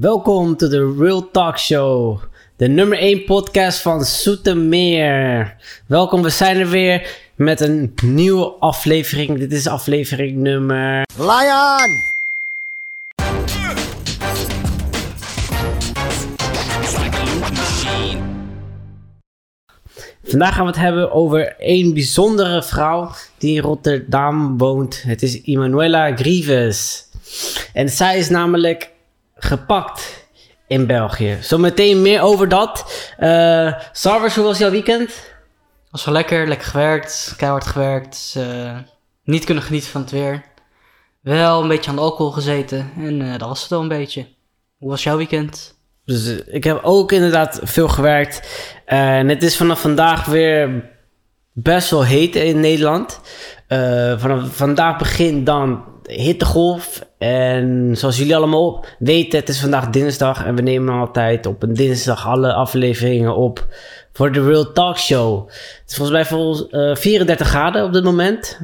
Welkom to the Real Talk Show. De nummer 1 podcast van Soetermeer. Welkom, we zijn er weer met een nieuwe aflevering. Dit is aflevering nummer... Lion! Vandaag gaan we het hebben over een bijzondere vrouw die in Rotterdam woont. Het is Emanuela Grievous. En zij is namelijk gepakt in België. Zometeen meer over dat. Uh, hoe was jouw weekend? Was wel lekker, lekker gewerkt, keihard gewerkt. eh, niet kunnen genieten van het weer. Wel een beetje aan de alcohol gezeten en eh, dat was het wel een beetje. Hoe was jouw weekend? Dus ik heb ook inderdaad veel gewerkt. En het is vanaf vandaag weer best wel heet in Nederland. Vanaf vandaag begint dan hittegolf. En zoals jullie allemaal weten, het is vandaag dinsdag. En we nemen altijd op een dinsdag alle afleveringen op voor de Real Talk Show. Het is volgens mij eh, 34 graden op dit moment.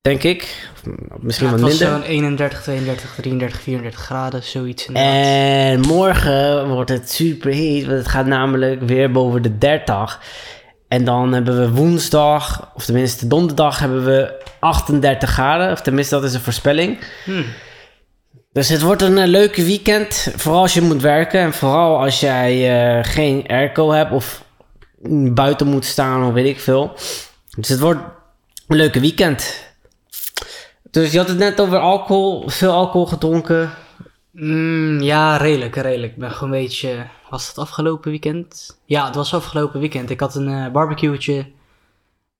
Denk ik. Of Misschien Ja, wat het was minder. zo'n 31, 32, 33, 34 graden, zoiets inderdaad. En morgen wordt het super heet, want het gaat namelijk weer boven de 30. En dan hebben we woensdag, of tenminste donderdag, hebben we 38 graden. Of tenminste, dat is een voorspelling. Hmm. Dus het wordt een eh, leuke weekend. Vooral als je moet werken. En vooral als jij eh, geen airco hebt of buiten moet staan of weet ik veel. Dus het wordt een leuke weekend. Dus je had het net over alcohol, veel alcohol gedronken. Mm, ja, redelijk, redelijk. Ik ben gewoon een beetje... Was het afgelopen weekend? Ja, het was afgelopen weekend. Ik had een barbecue'tje.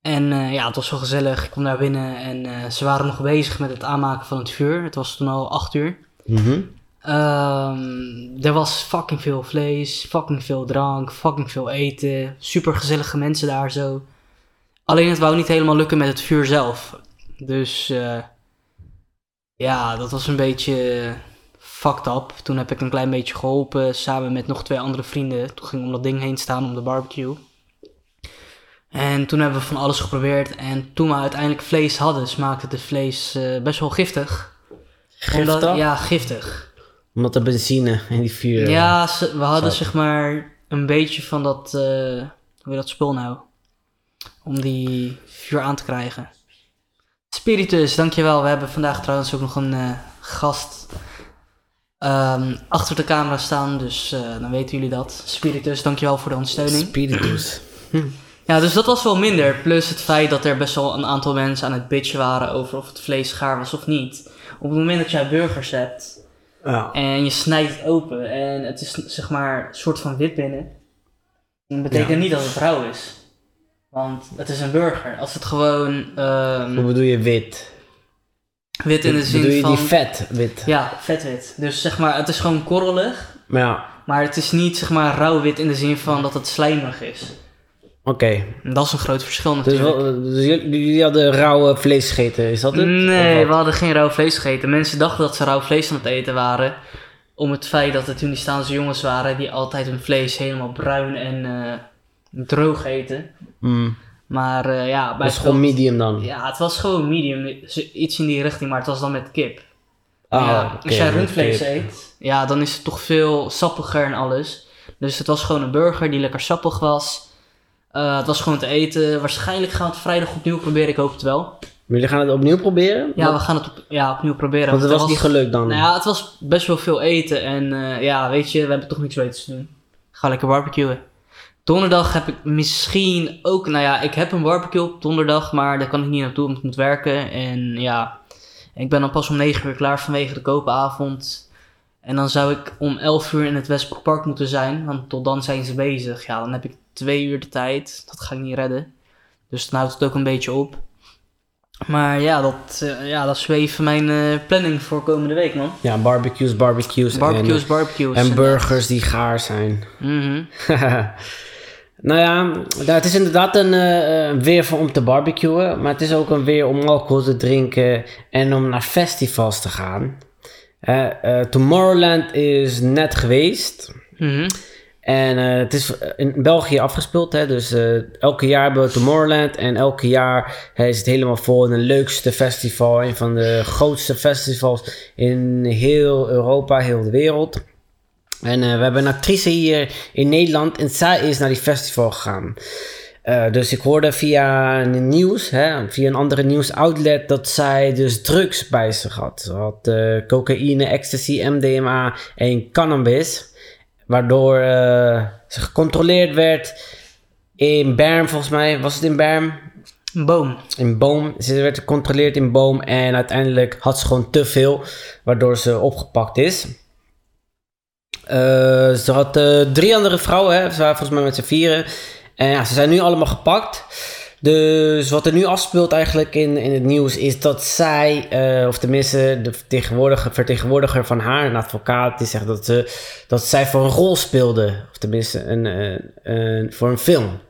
En eh, ja, het was wel gezellig. Ik kwam daar binnen en eh, ze waren nog bezig met het aanmaken van het vuur. Het was toen al acht uur. Ehm, er was fucking veel vlees, fucking veel drank, fucking veel eten. Super gezellige mensen daar zo. Alleen het wou niet helemaal lukken met het vuur zelf. Dus ja, dat was een beetje fucked up. Toen heb ik een klein beetje geholpen samen met nog twee andere vrienden. Toen ging ik om dat ding heen staan om de barbecue. En toen hebben we van alles geprobeerd. En toen we uiteindelijk vlees hadden, smaakte het vlees eh, best wel giftig. Giftig? Omdat, ja, giftig. Omdat de benzine in die vuur... Ja, ze- we hadden zeg maar een beetje van dat, eh, hoe heet dat spul nou? Om die vuur aan te krijgen. Spiritus, dankjewel. We hebben vandaag trouwens ook nog een eh, gast ehm, achter de camera staan, dus eh, dan weten jullie dat. Spiritus, dankjewel voor de ondersteuning. Spiritus. Ja, dus dat was wel minder. Plus het feit dat er best wel een aantal mensen aan het bitchen waren over of het vlees gaar was of niet. Op het moment dat jij burgers hebt, Ja. en je snijdt het open en het is zeg maar een soort van wit binnen. Dat betekent Ja. niet dat het rauw is. Want het is een burger. Als het gewoon ehm, Hoe bedoel je wit? Wit in de zin bedoel je van... die vet wit? Ja, vetwit. Dus zeg maar, het is gewoon korrelig. Maar ja, Maar het is niet zeg maar rauw wit in de zin van dat het slijmerig is. oké. Dat is een groot verschil Dus, natuurlijk. wel- dus jullie, hadden rauwe vlees gegeten, is dat het? Nee, we hadden geen rauw vlees gegeten. Mensen dachten dat ze rauw vlees aan het eten waren. Om het feit dat het Tunisiaanse jongens waren die altijd hun vlees helemaal bruin en eh, droog eten. Mm. Maar eh, ja, bij is gewoon medium dan? Ja, het was gewoon medium. Iets in die richting, maar het was dan met kip. Ah, ja, oké, als jij rundvlees eet, ja, dan is het toch veel sappiger en alles. Dus het was gewoon een burger die lekker sappig was. Eh, het was gewoon te eten. Waarschijnlijk gaan we het vrijdag opnieuw proberen. Ik hoop het wel. Jullie gaan het opnieuw proberen? Ja, we gaan het op, ja, opnieuw proberen. Want het was niet gelukt dan? Nou ja, het was best wel veel eten. En eh, ja, weet je, we hebben toch niks beters te doen. Ga lekker barbecuen. Donderdag heb ik misschien ook... Nou ja, ik heb een barbecue op donderdag, maar daar kan ik niet naartoe omdat ik moet werken. En ja, ik ben dan pas om 9 uur klaar vanwege de koopavond. En dan zou ik om 11 uur in het Westpark moeten zijn, want tot dan zijn ze bezig. Ja, dan heb ik twee uur de tijd. Dat ga ik niet redden. Dus dan houdt het ook een beetje op. Maar ja, dat, eh, ja, dat is even mijn eh, planning voor komende week, man. Ja, barbecues, barbecues. Barbecues, en, barbecues. en burgers die gaar zijn. Mhm. nou ja, nou, het is inderdaad een eh, een weer voor om te barbecuen. Maar het is ook een weer om alcohol te drinken en om naar festivals te gaan. Eh, eh, Tomorrowland is net geweest. Mhm. En eh, het is in België afgespeeld. Hè? Dus elke jaar hebben we Tomorrowland. En elke jaar is het helemaal vol in het leukste festival. Een van de grootste festivals in heel Europa, heel de wereld. En uh, we hebben een actrice hier in Nederland. En zij is naar die festival gegaan. Uh, dus ik hoorde via een nieuws, hè, via een andere nieuwsoutlet, dat zij dus drugs bij zich had. Ze had uh, cocaïne, ecstasy, MDMA en cannabis. Waardoor ze gecontroleerd werd in Berm, volgens mij. Was het in Berm? In Boom. In Boom. Ze werd gecontroleerd in Boom en uiteindelijk had ze gewoon te veel, waardoor ze opgepakt is. Ze had drie andere vrouwen, hè. ze waren volgens mij met z'n vieren. En ja, ze zijn nu allemaal gepakt. Dus wat er nu afspeelt eigenlijk in, in het nieuws is dat zij, uh, of tenminste de vertegenwoordiger, vertegenwoordiger van haar, een advocaat, die zegt dat, ze, dat zij voor een rol speelde. Of tenminste een, een, een voor een film.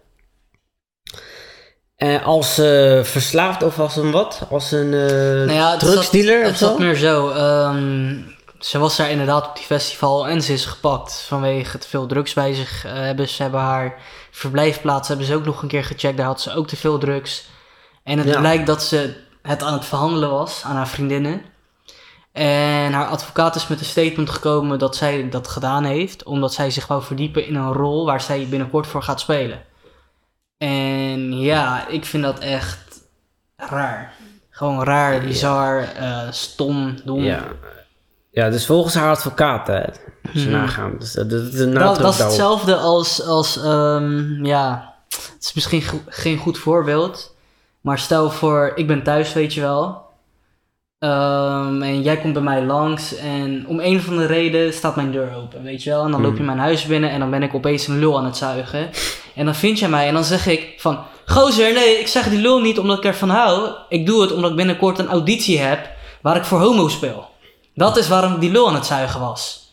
Uh, als uh, verslaafd of als een wat? Als een nou ja, drugsdealer het zat, het meer zo. Um, ze was daar inderdaad op die festival en ze is gepakt vanwege te veel drugs bij zich hebben. Ze hebben haar verblijfplaats hebben ze ook nog een keer gecheckt. Daar had ze ook te veel drugs. En het blijkt dat ze het aan het verhandelen was aan haar vriendinnen. En haar advocaat is met een statement gekomen dat zij dat gedaan heeft, omdat zij zich wou verdiepen in een rol waar zij binnenkort voor gaat spelen. En ja, ik vind dat echt raar. Gewoon raar, bizar, uh, stom, dom. Ja. Ja, dus volgens haar advocaat, hè, als je nagaan. Dus dat, dat, dat, dat is hetzelfde als, als um, ja, het is misschien geen goed voorbeeld. Maar stel voor, ik ben thuis, weet je wel. Um, en jij komt bij mij langs en om een of andere reden staat mijn deur open, weet je wel. En dan loop je hmm. mijn huis binnen en dan ben ik opeens een lul aan het zuigen. En dan vind je mij en dan zeg ik van... Gozer, nee, ik zeg die lul niet omdat ik ervan hou. Ik doe het omdat ik binnenkort een auditie heb waar ik voor homo speel. Dat is waarom die lul aan het zuigen was.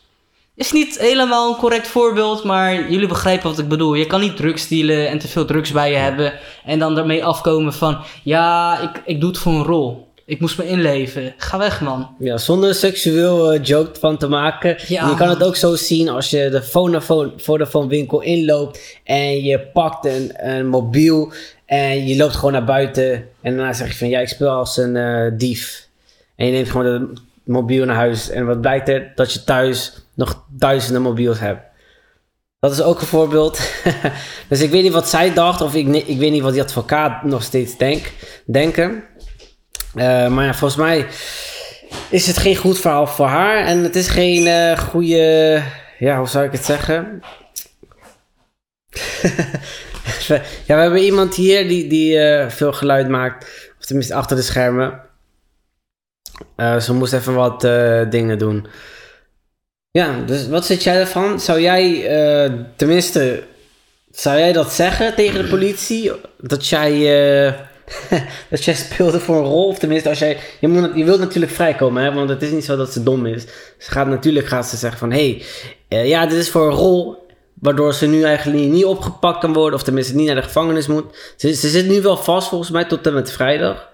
Is niet helemaal een correct voorbeeld, maar jullie begrijpen wat ik bedoel. Je kan niet drugs dealen en te veel drugs bij je hebben. En dan ermee afkomen van, ja, ik, ik doe het voor een rol. Ik moest me inleven. Ga weg, man. Ja, zonder seksueel uh, joke van te maken. Ja, je kan het ook zo zien als je de Vodafone, Vodafone winkel inloopt en je pakt een, een mobiel en je loopt gewoon naar buiten. En daarna zeg je van, ja, ik speel als een uh, dief. En je neemt gewoon de mobiel naar huis. En wat blijkt er? Dat je thuis nog duizenden mobiels heb. Dat is ook een voorbeeld. dus ik weet niet wat zij dacht, of ik, ik weet niet wat die advocaat nog steeds denk, denken. Uh, maar volgens mij is het geen goed verhaal voor haar. En het is geen uh, goede. Ja, hoe zou ik het zeggen? ja, we hebben iemand hier die, die uh, veel geluid maakt. Of tenminste achter de schermen. Ze moest even wat dingen doen. Ja, dus wat zit jij ervan? Zou jij, uh, tenminste, zou jij dat zeggen tegen de politie? Dat jij, dat jij speelde voor een rol? Of tenminste, als jij, je, moet, je wilt natuurlijk vrijkomen, hè? want het is niet zo dat ze dom is. Ze gaat natuurlijk gaat ze zeggen van, hé, hey, ja, dit is voor een rol. Waardoor ze nu eigenlijk niet opgepakt kan worden, of tenminste niet naar de gevangenis moet. Ze zit nu wel vast volgens mij tot en met vrijdag.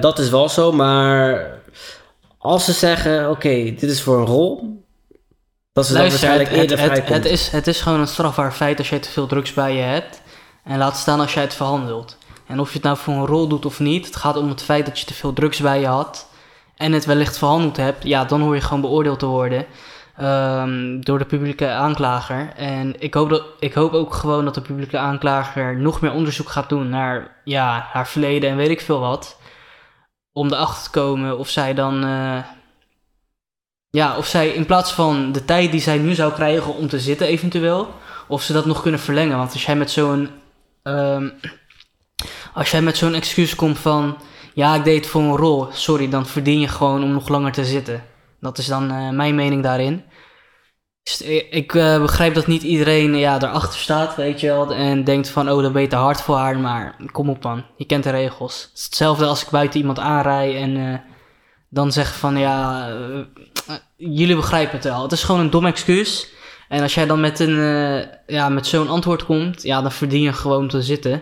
Dat is wel zo, maar als ze zeggen, oké, dit is voor een rol, dat is waarschijnlijk het, eerder het, het, is, het is gewoon een strafbaar feit als je te veel drugs bij je hebt. En laat staan als jij het verhandelt. En of je het nou voor een rol doet of niet, het gaat om het feit dat je te veel drugs bij je had. En het wellicht verhandeld hebt, ja, dan hoor je gewoon beoordeeld te worden. Um, door de publieke aanklager. En ik hoop, dat, ik hoop ook gewoon dat de publieke aanklager nog meer onderzoek gaat doen naar ja, haar verleden en weet ik veel wat. Om erachter te komen of zij dan uh, ja, of zij in plaats van de tijd die zij nu zou krijgen om te zitten eventueel, of ze dat nog kunnen verlengen. Want als jij met zo'n um, als jij met zo'n excuus komt van ja, ik deed het voor een rol, sorry, dan verdien je gewoon om nog langer te zitten. Dat is dan uh, mijn mening daarin. Dus ik uh, begrijp dat niet iedereen ja, erachter staat, weet je wel, en denkt van oh, dat je te hard voor haar, maar kom op man, je kent de regels. Het is hetzelfde als ik buiten iemand aanrij en dan zeg van ja, jullie begrijpen het wel. Het is gewoon een dom excuus. En als jij dan met, een, ja, met zo'n antwoord komt, ja, dan verdien je gewoon te zitten.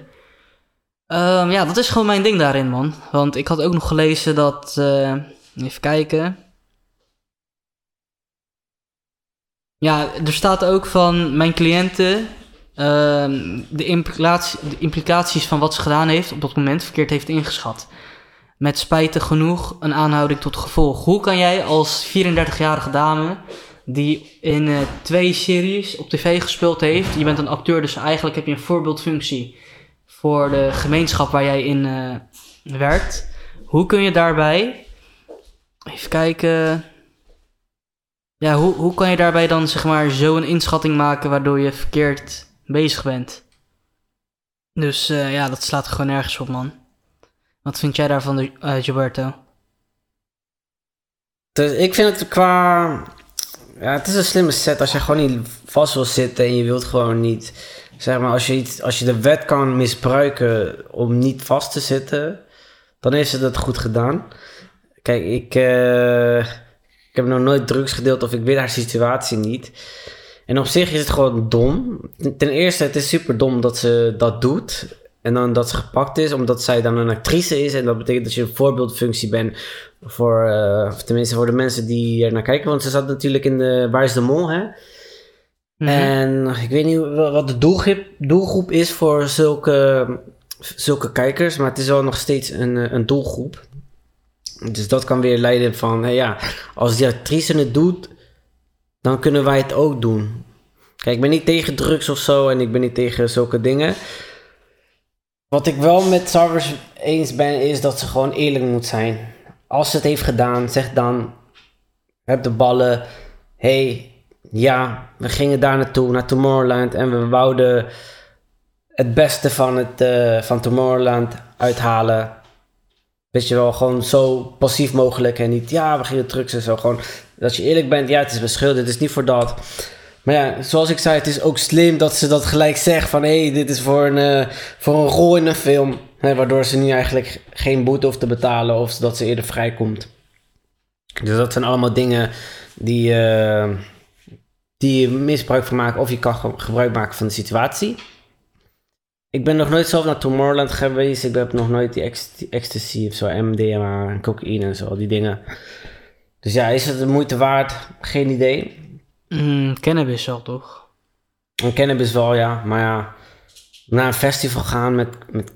Um, ja, dat is gewoon mijn ding daarin, man. Want ik had ook nog gelezen dat. Even kijken. Ja, er staat ook van mijn cliënten. ehm, de, implicatie, de implicaties van wat ze gedaan heeft op dat moment verkeerd heeft ingeschat. Met spijtig genoeg een aanhouding tot gevolg. Hoe kan jij als 34-jarige dame, die in eh, twee series op tv gespeeld heeft, je bent een acteur, dus eigenlijk heb je een voorbeeldfunctie voor de gemeenschap waar jij in eh, werkt. Hoe kun je daarbij, even kijken, ja, hoe, hoe kan je daarbij dan zeg maar zo een inschatting maken waardoor je verkeerd bezig bent? Dus eh, ja, dat slaat gewoon nergens op, man. Wat vind jij daarvan, uh, Gilberto? Dus ik vind het qua... Ja, het is een slimme set als je gewoon niet vast wil zitten en je wilt gewoon niet... Zeg maar, als je, iets, als je de wet kan misbruiken om niet vast te zitten, dan heeft ze dat goed gedaan. Kijk, ik, eh, ik heb nog nooit drugs gedeeld of ik weet haar situatie niet. En op zich is het gewoon dom. Ten eerste, het is super dom dat ze dat doet. En dan dat ze gepakt is, omdat zij dan een actrice is. En dat betekent dat je een voorbeeldfunctie bent voor, eh, tenminste voor de mensen die er naar kijken. Want ze zat natuurlijk in de Waar is de Mol, hè? Mhm. En ik weet niet wa- wat de doelgroep, doelgroep is voor zulke, zulke kijkers, maar het is wel nog steeds een, eh, een doelgroep. Dus dat kan weer leiden van, hé ja, als die actrice het doet, dan kunnen wij het ook doen. Kijk, ik ben niet tegen drugs of zo en ik ben niet tegen zulke dingen. Wat ik wel met Sarvers eens ben, is dat ze gewoon eerlijk moet zijn. Als ze het heeft gedaan, zeg dan, heb de ballen, hey, ja, we gingen daar naartoe, naar Tomorrowland. En we wouden het beste van, het, eh, van Tomorrowland uithalen. Weet je wel, gewoon zo passief mogelijk. En niet, ja, we gingen drugs en zo. Gewoon, dat je eerlijk bent, ja, het is beschuldigd, het is niet voor dat. Maar ja, zoals ik zei, het is ook slim dat ze dat gelijk zegt. Van, hé, hey, dit is voor een, eh, voor een rol in een film. Waardoor ze nu eigenlijk geen boete hoeft te betalen. Of dat ze eerder vrijkomt. Dus dat zijn allemaal dingen die... eh, die je misbruik van maken of je kan ge- gebruik maken van de situatie. Ik ben nog nooit zelf naar Tomorrowland geweest. Ik heb nog nooit die ecstasy of zo, MDMA en cocaïne en zo, die dingen. Dus ja, is het de moeite waard? Geen idee. Mm, cannabis wel, toch? Een cannabis wel, ja. Maar ja, naar een festival gaan met, met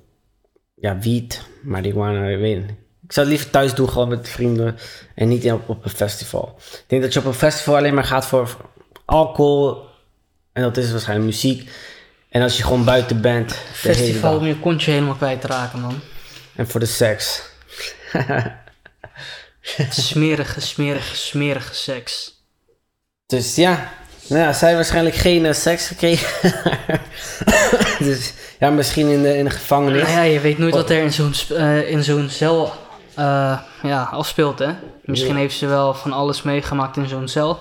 ja, wiet, marihuana, ik weet niet. Ik zou het liever thuis doen, gewoon met vrienden. En niet op, op een festival. Ik denk dat je op een festival alleen maar gaat voor alcohol. En dat is waarschijnlijk muziek. En als je gewoon buiten bent, Festival om je kontje helemaal kwijt te raken, man. En voor de seks. Smerige, smerige, smerige seks. Dus ja, nou ja, zij heeft waarschijnlijk geen eh, seks gekregen. dus ja, misschien in de, in de gevangenis. Nou ja, je weet nooit wat er in zo'n eh, in zo'n cel eh, ja, afspeelt, hè? Misschien Ja. heeft ze wel van alles meegemaakt in zo'n cel.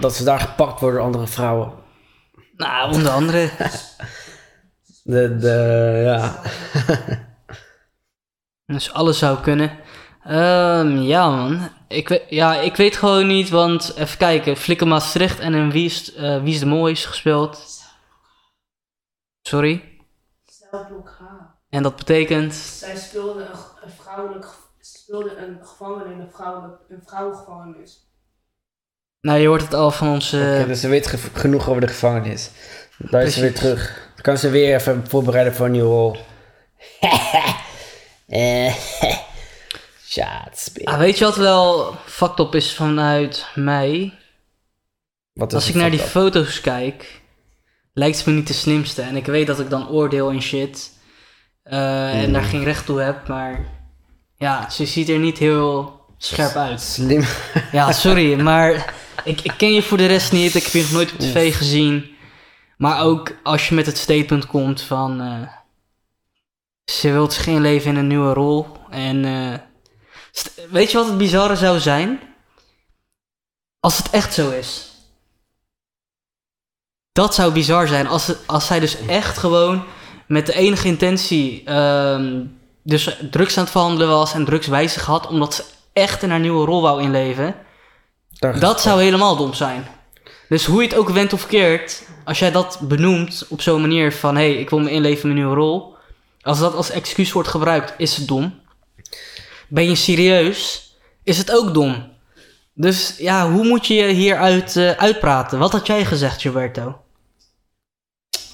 Dat ze daar gepakt worden door andere vrouwen. Nou, onder andere. De, de, ja. Dus alles zou kunnen. Ehm, ja, man. Ik, weet- ja, ik weet gewoon niet, want even kijken. Flikker Maastricht en in Wie is, eh, Wie is de Mooi is gespeeld. Sorry. Celblok H. En dat betekent. Zij speelde een, een vrouwelijk, speelde een gevangene in een, vrouwelijk, een vrouwengevangenis. Nou, je hoort het al van onze. Dus ze weet ge- genoeg over de gevangenis. Daar is ze weer terug. Dan kan ze weer even voorbereiden voor een nieuwe rol. Eh. Ah, weet je wat wel fucked up is vanuit mij? Wat is Als ik naar die up? foto's kijk, lijkt ze me niet de slimste. En ik weet dat ik dan oordeel en shit. eh, En Hmm. daar geen recht toe heb, maar ja, ze ziet er niet heel scherp uit. Slim. Ja, sorry, maar ik, ik ken je voor de rest niet. Ik heb je nog nooit op tv gezien. Maar ook als je met het statement komt van... eh, ze wilt zich inleven in een nieuwe rol. En eh, weet je wat het bizarre zou zijn? Als het echt zo is. Dat zou bizar zijn. Als, het, als zij dus echt gewoon met de enige intentie... ehm, dus drugs aan het verhandelen was en drugs bij zich had... omdat ze echt in haar nieuwe rol wou inleven... Daar- Dat zou helemaal dom zijn. Dus hoe je het ook went of keert, als jij dat benoemt op zo'n manier van hé, hey, ik wil me inleven in een nieuwe rol. Als dat als excuus wordt gebruikt, is het dom. Ben je serieus, is het ook dom. Dus ja, hoe moet je je hieruit eh, uitpraten? Wat had jij gezegd, Gilberto?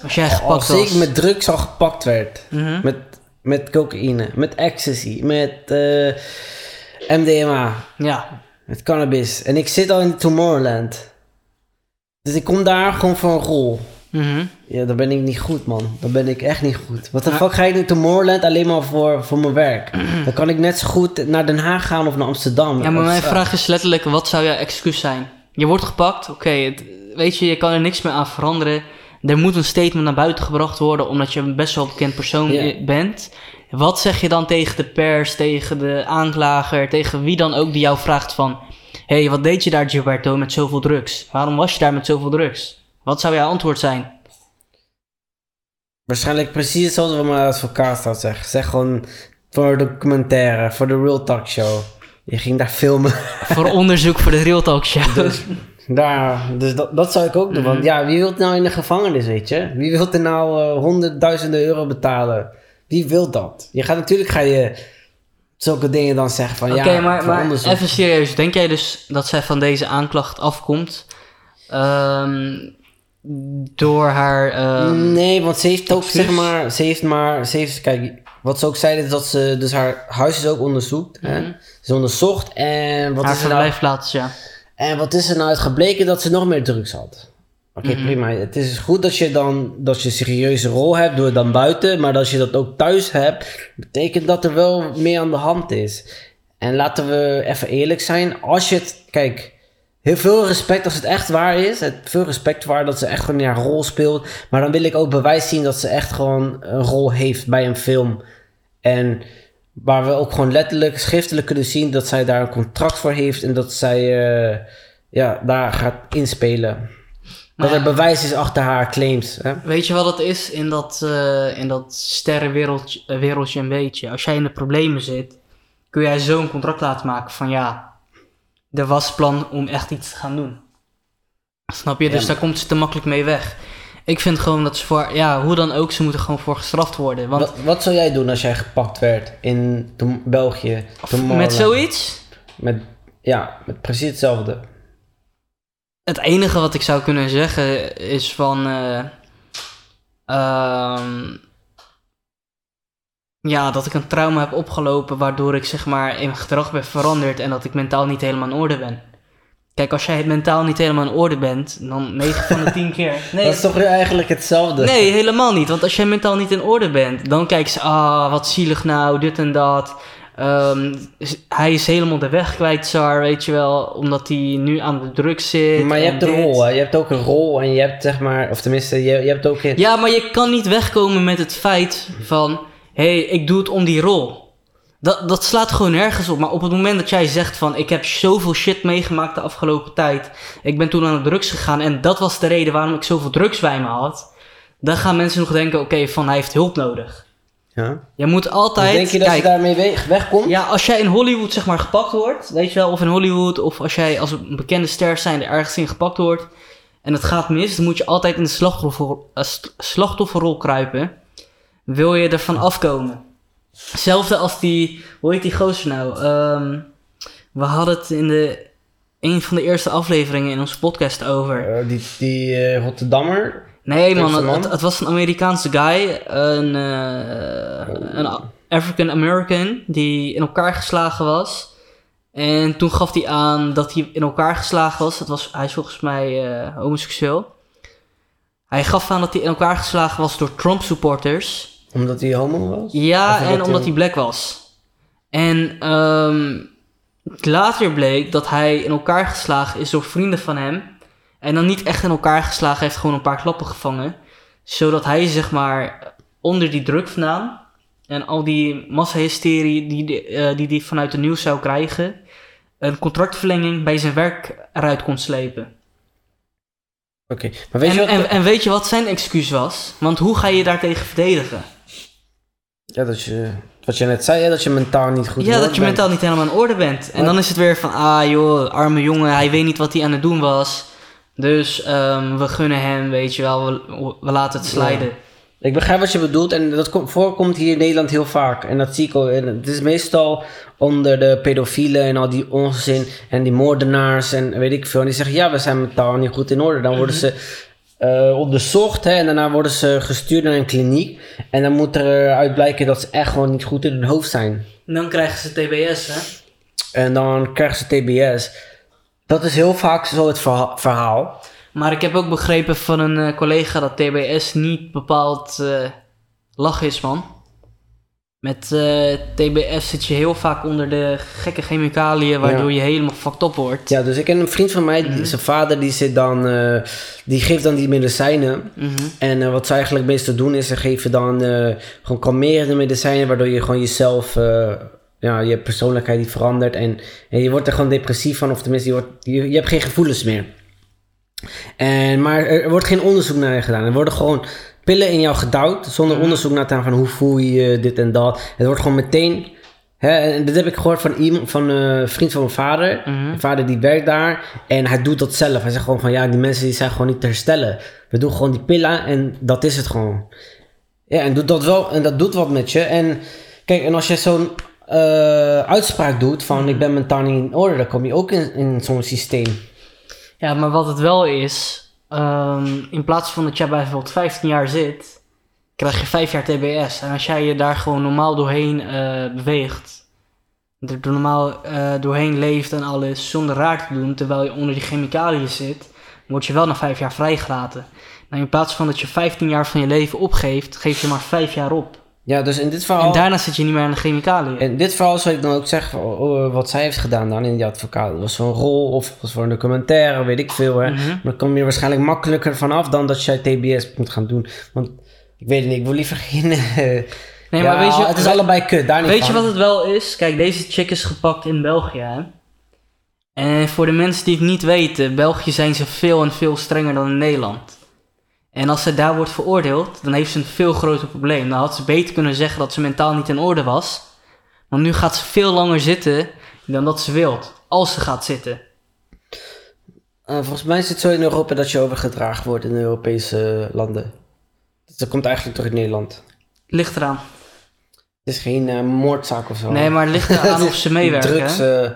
Als jij gepakt Als ik was. met drugs al gepakt werd. Mhm. Met, met cocaïne, met ecstasy, met eh, MDMA, Ja, met cannabis. En ik zit al in Tomorrowland. Dus ik kom daar gewoon voor een rol. Mhm. Ja, dan ben ik niet goed, man. Dan ben ik echt niet goed. Wat de fuck ga ik naar Tomorrowland alleen maar voor, voor mijn werk? Dan kan ik net zo goed naar Den Haag gaan of naar Amsterdam. ja maar mijn vraag is letterlijk, wat zou jouw excuus zijn? Je wordt gepakt, oké, het- weet je, je kan er niks meer aan veranderen. Er moet een statement naar buiten gebracht worden, omdat je een best wel bekend persoon i- bent. Wat zeg je dan tegen de pers, tegen de aanklager, tegen wie dan ook die jou vraagt van... Hé, hey, wat deed je daar, Gilberto, met zoveel drugs? Waarom was je daar met zoveel drugs? Wat zou jouw antwoord zijn? Waarschijnlijk precies hetzelfde wat mijn advocaat zou zeggen. Zeg gewoon voor de documentaire, voor de Real Talk Show. Je ging daar filmen. Voor onderzoek voor de Real Talk Show. Dus, daar, dus dat, dat zou ik ook doen. Mhm. Want ja, wie wil nou in de gevangenis, weet je? Wie wil er nou eh, honderdduizenden euro betalen? Wie wil dat? Je gaat natuurlijk ga je zulke dingen dan zeggen van ja, maar, maar even serieus. Denk jij dus dat zij van deze aanklacht afkomt ehm, door haar... ehm, Nee, want ze heeft ook, zeg maar, ze heeft maar, ze heeft, kijk, wat ze ook zei is dat ze, dus haar huis is ook onderzoekt. Hè? Mhm. Ze onderzocht en wat haar is er nou, verblijfplaats, ja. en wat is er nou uit gebleken dat ze nog meer drugs had? Oké, Mhm. prima. Het is goed dat je dan dat je een serieuze rol hebt, doe het dan buiten. Maar als je dat ook thuis hebt, betekent dat er wel meer aan de hand is. En laten we even eerlijk zijn. Als je het, kijk, heel veel respect als het echt waar is. Het, veel respect waar dat ze echt gewoon haar rol speelt. Maar dan wil ik ook bewijs zien dat ze echt gewoon een rol heeft bij een film. En waar we ook gewoon letterlijk schriftelijk kunnen zien dat zij daar een contract voor heeft. En dat zij eh, ja, daar gaat inspelen. Dat er bewijs is achter haar claims. Hè? Weet je wat het is in dat, eh, in dat sterrenwereldje eh, wereldje een beetje? Als jij in de problemen zit, kun jij zo een contract laten maken van ja, er was plan om echt iets te gaan doen. Snap je? Dus daar komt ze te makkelijk mee weg. Ik vind gewoon dat ze voor, ja, hoe dan ook, ze moeten gewoon voor gestraft worden. Want Wat, wat zou jij doen als jij gepakt werd in België? met zoiets, Met, ja, met precies hetzelfde. Het enige wat ik zou kunnen zeggen is van. eh, ehm, ja, dat ik een trauma heb opgelopen waardoor ik zeg maar in mijn gedrag ben veranderd en dat ik mentaal niet helemaal in orde ben. Kijk, als jij mentaal niet helemaal in orde bent, dan 9 van de 10 keer. Nee, Dat is toch eigenlijk hetzelfde? Nee, helemaal niet. Want als jij mentaal niet in orde bent, dan kijken ze, ah, wat zielig nou, dit en dat. Ehm, hij is helemaal de weg kwijt, Sar, weet je wel, omdat hij nu aan de drugs zit. Maar je hebt een rol, hè? Je hebt ook een rol en je hebt zeg maar, of tenminste, je, je hebt ook. Ja, maar je kan niet wegkomen met het feit van, hé, hey, ik doe het om die rol. Dat, dat slaat gewoon nergens op. Maar op het moment dat jij zegt van, ik heb zoveel shit meegemaakt de afgelopen tijd. Ik ben toen aan de drugs gegaan en dat was de reden waarom ik zoveel drugs bij me had. Dan gaan mensen nog denken, oké, van hij heeft hulp nodig. Ja? Je moet Dus altijd. denk je dat kijk, je daarmee we- wegkomt? ja, als jij in Hollywood zeg maar gepakt wordt, weet je wel, of in Hollywood, of als jij als een bekende ster zijn er ergens in gepakt wordt en het gaat mis, dan moet je altijd in de slachtoffer, eh, slachtofferrol kruipen. Wil je ervan afkomen? Hetzelfde als die, hoe heet die gozer nou? Ehm, we hadden het in de, een van de eerste afleveringen in onze podcast over. Eh, die die eh, Rotterdammer. Nee man, het, het was een Amerikaanse guy, een, eh, een African American die in elkaar geslagen was. En toen gaf hij aan dat hij in elkaar geslagen was. Het was hij is volgens mij eh, homoseksueel. Hij gaf aan dat hij in elkaar geslagen was door Trump supporters. Omdat hij homo was? Ja, en omdat hij black was. En ehm, later bleek dat hij in elkaar geslagen is door vrienden van hem. En dan niet echt in elkaar geslagen, hij heeft gewoon een paar klappen gevangen. Zodat hij zeg maar onder die druk vandaan en al die massahysterie die die, eh, die die vanuit de nieuws zou krijgen, een contractverlenging bij zijn werk eruit kon slepen. Oké, maar weet je En, wat? en, en weet je wat zijn excuus was? Want hoe ga je daartegen verdedigen? Ja, dat je, wat je net zei, hè, dat je mentaal niet goed Ja, dat je bent. mentaal niet helemaal in orde bent. En dan is het weer van, ah joh, arme jongen, hij weet niet wat hij aan het doen was. Dus ehm, we gunnen hem, weet je wel, we, we laten het sliden. Ik begrijp wat je bedoelt en dat komt- voorkomt hier in Nederland heel vaak. En dat zie ik ook. En het is meestal onder de pedofielen en al die ongezin en die moordenaars en weet ik veel. En die zeggen, ja, we zijn mentaal niet goed in orde. Dan worden ze eh, onderzocht hè, en daarna worden ze gestuurd naar een kliniek. En dan moet er uit blijken dat ze echt gewoon niet goed in hun hoofd zijn. En dan krijgen ze TBS, hè? En dan krijgen ze TBS. Dat is heel vaak zo het verha- verhaal. Maar ik heb ook begrepen van een eh, collega dat TBS niet bepaald eh lach is, man. Met eh, TBS zit je heel vaak onder de gekke chemicaliën, waardoor je helemaal fucked up wordt. Ja, dus ik ken een vriend van mij, zijn vader die zit dan, die geeft dan die medicijnen. Mhm. En wat ze eigenlijk meeste doen is, ze geven dan gewoon kalmerende medicijnen, waardoor je gewoon jezelf, ja, je persoonlijkheid die verandert. En, en je wordt er gewoon depressief van, of tenminste, je, wordt, je, je hebt geen gevoelens meer. En, maar er, wordt geen onderzoek naar je gedaan. Er worden gewoon pillen in jou gedouwd, zonder onderzoek naar te gaan van hoe voel je je, dit en dat. Het wordt gewoon meteen... Hè, en dit heb ik gehoord van iemand, van eh, een vriend van mijn vader. Mhm. Mijn vader die werkt daar en hij doet dat zelf. Hij zegt gewoon van ja, die mensen die zijn gewoon niet te herstellen. We doen gewoon die pillen en dat is het gewoon. Ja, en doet dat wel en dat doet wat met je. En kijk, en als je zo'n eh, uitspraak doet van ik ben mentaal niet in orde, dan kom je ook in, in zo'n systeem. Ja, maar wat het wel is, ehm, in plaats van dat jij bijvoorbeeld 15 jaar zit, krijg je 5 jaar TBS. En als jij je daar gewoon normaal doorheen eh, beweegt, er normaal eh, doorheen leeft en alles, zonder raar te doen, terwijl je onder die chemicaliën zit, word je wel na 5 jaar vrijgelaten. Nou, in plaats van dat je 15 jaar van je leven opgeeft, geef je maar 5 jaar op. Ja, dus in dit verhaal. En daarna zit je niet meer aan de chemicaliën. In dit verhaal zou ik dan ook zeggen, oh, oh, wat zij heeft gedaan dan in die advocaat. Dat was voor een rol of was voor een documentaire, weet ik veel. Hè. Mhm. Maar dan kom je waarschijnlijk makkelijker vanaf dan dat jij TBS moet gaan doen. Want ik weet het niet, ik wil liever geen... eh, Nee, ja, maar weet je, het is allebei kut, daar niet Weet je wat het wel is? Kijk, deze chick is gepakt in België. Hè? En voor de mensen die het niet weten, België zijn ze veel en veel strenger dan in Nederland. En als ze daar wordt veroordeeld, dan heeft ze een veel groter probleem. Dan had ze beter kunnen zeggen dat ze mentaal niet in orde was. Want nu gaat ze veel langer zitten dan dat ze wilt. Als ze gaat zitten. Eh, volgens mij is het zo in Europa dat je overgedragen wordt in de Europese landen. Dus dat komt eigenlijk toch in Nederland. Ligt eraan. Het is geen eh, moordzaak of zo. Nee, maar het ligt eraan of ze meewerken. Drugs. hè?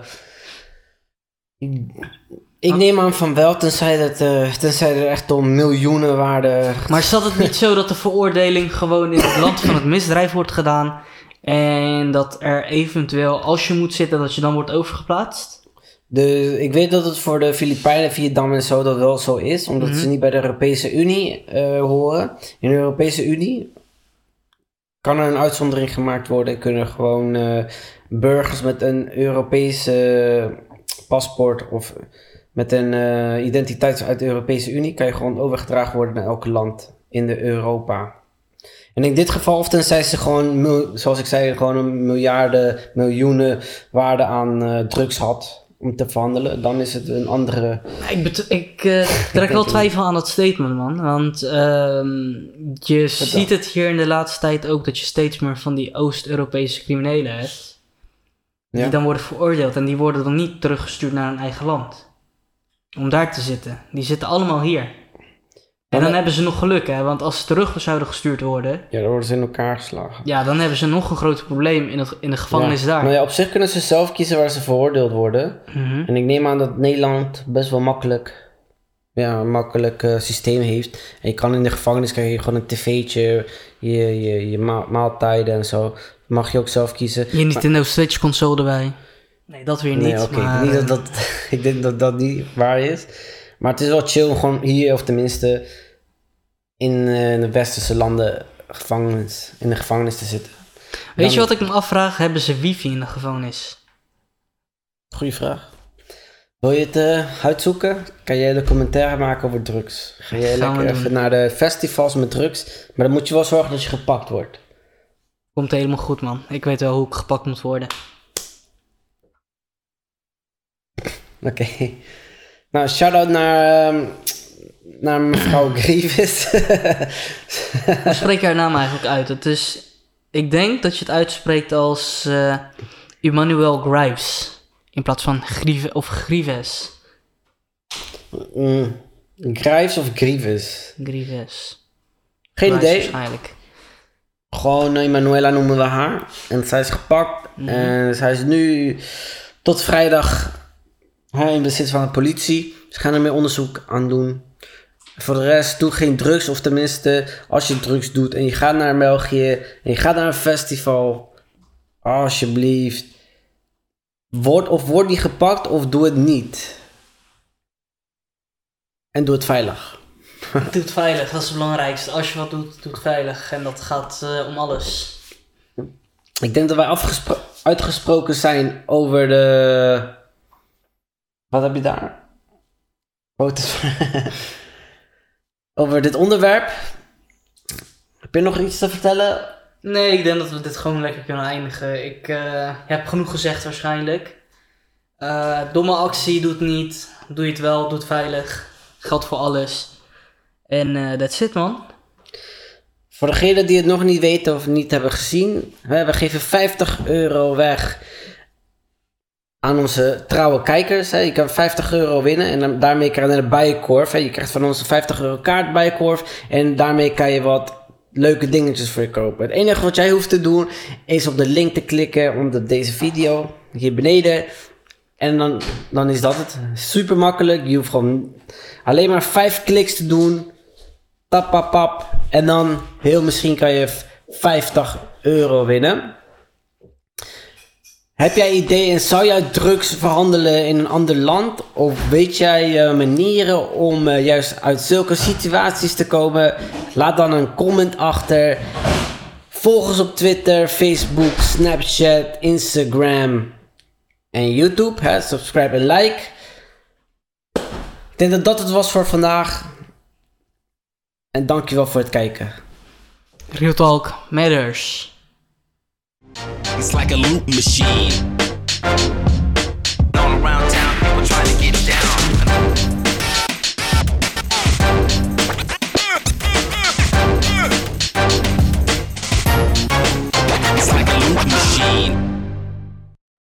Ik neem aan van wel, tenzij, dat, eh, tenzij er echt om miljoenen waarde. Maar zat het niet zo dat de veroordeling gewoon in het land van het misdrijf wordt gedaan? En dat er eventueel, als je moet zitten, dat je dan wordt overgeplaatst? De, ik weet dat het voor de Filipijnen, Vietnam en zo dat wel zo is, omdat Mhm. ze niet bij de Europese Unie eh, horen. In de Europese Unie kan er een uitzondering gemaakt worden. Kunnen gewoon eh, burgers met een Europese paspoort of met een eh, identiteit uit de Europese Unie, kan je gewoon overgedragen worden naar elk land in de Europa. En in dit geval, of tenzij ze gewoon, zoals ik zei, gewoon een miljarden, miljoenen waarde aan eh, drugs had om te verhandelen, dan is het een andere. Ik, bet- ik eh, trek wel twijfel aan dat statement, man. Want ehm, je ziet het hier in de laatste tijd ook dat je steeds meer van die Oost-Europese criminelen hebt. Die Ja. dan worden veroordeeld en die worden dan niet teruggestuurd naar hun eigen land. Om daar te zitten. Die zitten allemaal hier. En dan hebben ze nog geluk, hè. Want als ze terug zouden gestuurd worden... Ja, dan worden ze in elkaar geslagen. Ja, dan hebben ze nog een groter probleem in, het, in de gevangenis Ja. daar. Maar ja, op zich kunnen ze zelf kiezen waar ze veroordeeld worden. Mhm. En ik neem aan dat Nederland best wel makkelijk, ja, een makkelijk eh, systeem heeft. En je kan in de gevangenis krijg je gewoon een tv'tje, je, je, je ma- maaltijden en zo. Mag je ook zelf kiezen. Je Nintendo Switch console erbij. Nee, dat weer niet. Nee, oké. maar, Niet dat, eh, dat, ik denk dat dat niet waar is. Maar het is wel chill om gewoon hier, of tenminste in eh, de westerse landen, gevangenis, in de gevangenis te zitten. Weet je wat ik me afvraag? Hebben ze wifi in de gevangenis? Goeie vraag. Wil je het eh, uitzoeken? Kan jij documentaire maken over drugs? Ga jij Gaan lekker even naar de festivals met drugs? Maar dan moet je wel zorgen dat je gepakt wordt. Komt helemaal goed, man. Ik weet wel hoe ik gepakt moet worden. Oké. Nou, shout-out naar, ehm, naar mevrouw Grievous. Hoe spreek je haar naam eigenlijk uit? Het is... Ik denk dat je het uitspreekt als eh Emmanuel Grives. In plaats van Grieve of Grives. mm, of Grievous? Grives. Geen Grives idee. Waarschijnlijk. Gewoon Emanuela noemen we haar. En zij is gepakt. En zij is nu tot vrijdag hè, in bezit van de politie. Ze gaan er meer onderzoek aan doen. Voor de rest, doe geen drugs. Of tenminste, als je drugs doet en je gaat naar België en je gaat naar een festival. Alsjeblieft. Word of word niet gepakt of doe het niet. En doe het veilig. Doe het veilig, dat is het belangrijkste. Als je wat doet, doe het veilig. En dat gaat eh, om alles. Ik denk dat wij uitgesproken zijn over de. Wat heb je daar? Over dit onderwerp. Heb je nog iets te vertellen? Nee, ik denk dat we dit gewoon lekker kunnen eindigen. Ik eh, heb genoeg gezegd waarschijnlijk. Eh, domme actie, doe het niet. Doe je het wel, doe het veilig. Geldt voor alles. En eh that's it man. Voor degenen die het nog niet weten of niet hebben gezien, we geven 50 euro weg aan onze trouwe kijkers. Hè. Je kan 50 euro winnen en daarmee krijg je een bijenkorf. Je krijgt van ons een 50 euro kaart bijenkorf en daarmee kan je wat leuke dingetjes voor je kopen. Het enige wat jij hoeft te doen is op de link te klikken onder deze video, hier beneden. En dan, dan is dat het. Super makkelijk. Je hoeft gewoon alleen maar 5 kliks te doen. Tap, pap, pap. En dan, heel misschien kan je 50 euro winnen. Heb jij ideeën zou jij drugs verhandelen in een ander land? Of weet jij eh, manieren om eh, juist uit zulke situaties te komen? Laat dan een comment achter. Volg ons op Twitter, Facebook, Snapchat, Instagram en YouTube. Hè? Subscribe en like. Ik denk dat dat het was voor vandaag. En dankjewel voor het kijken. Real Talk matters. It's like a loop machine.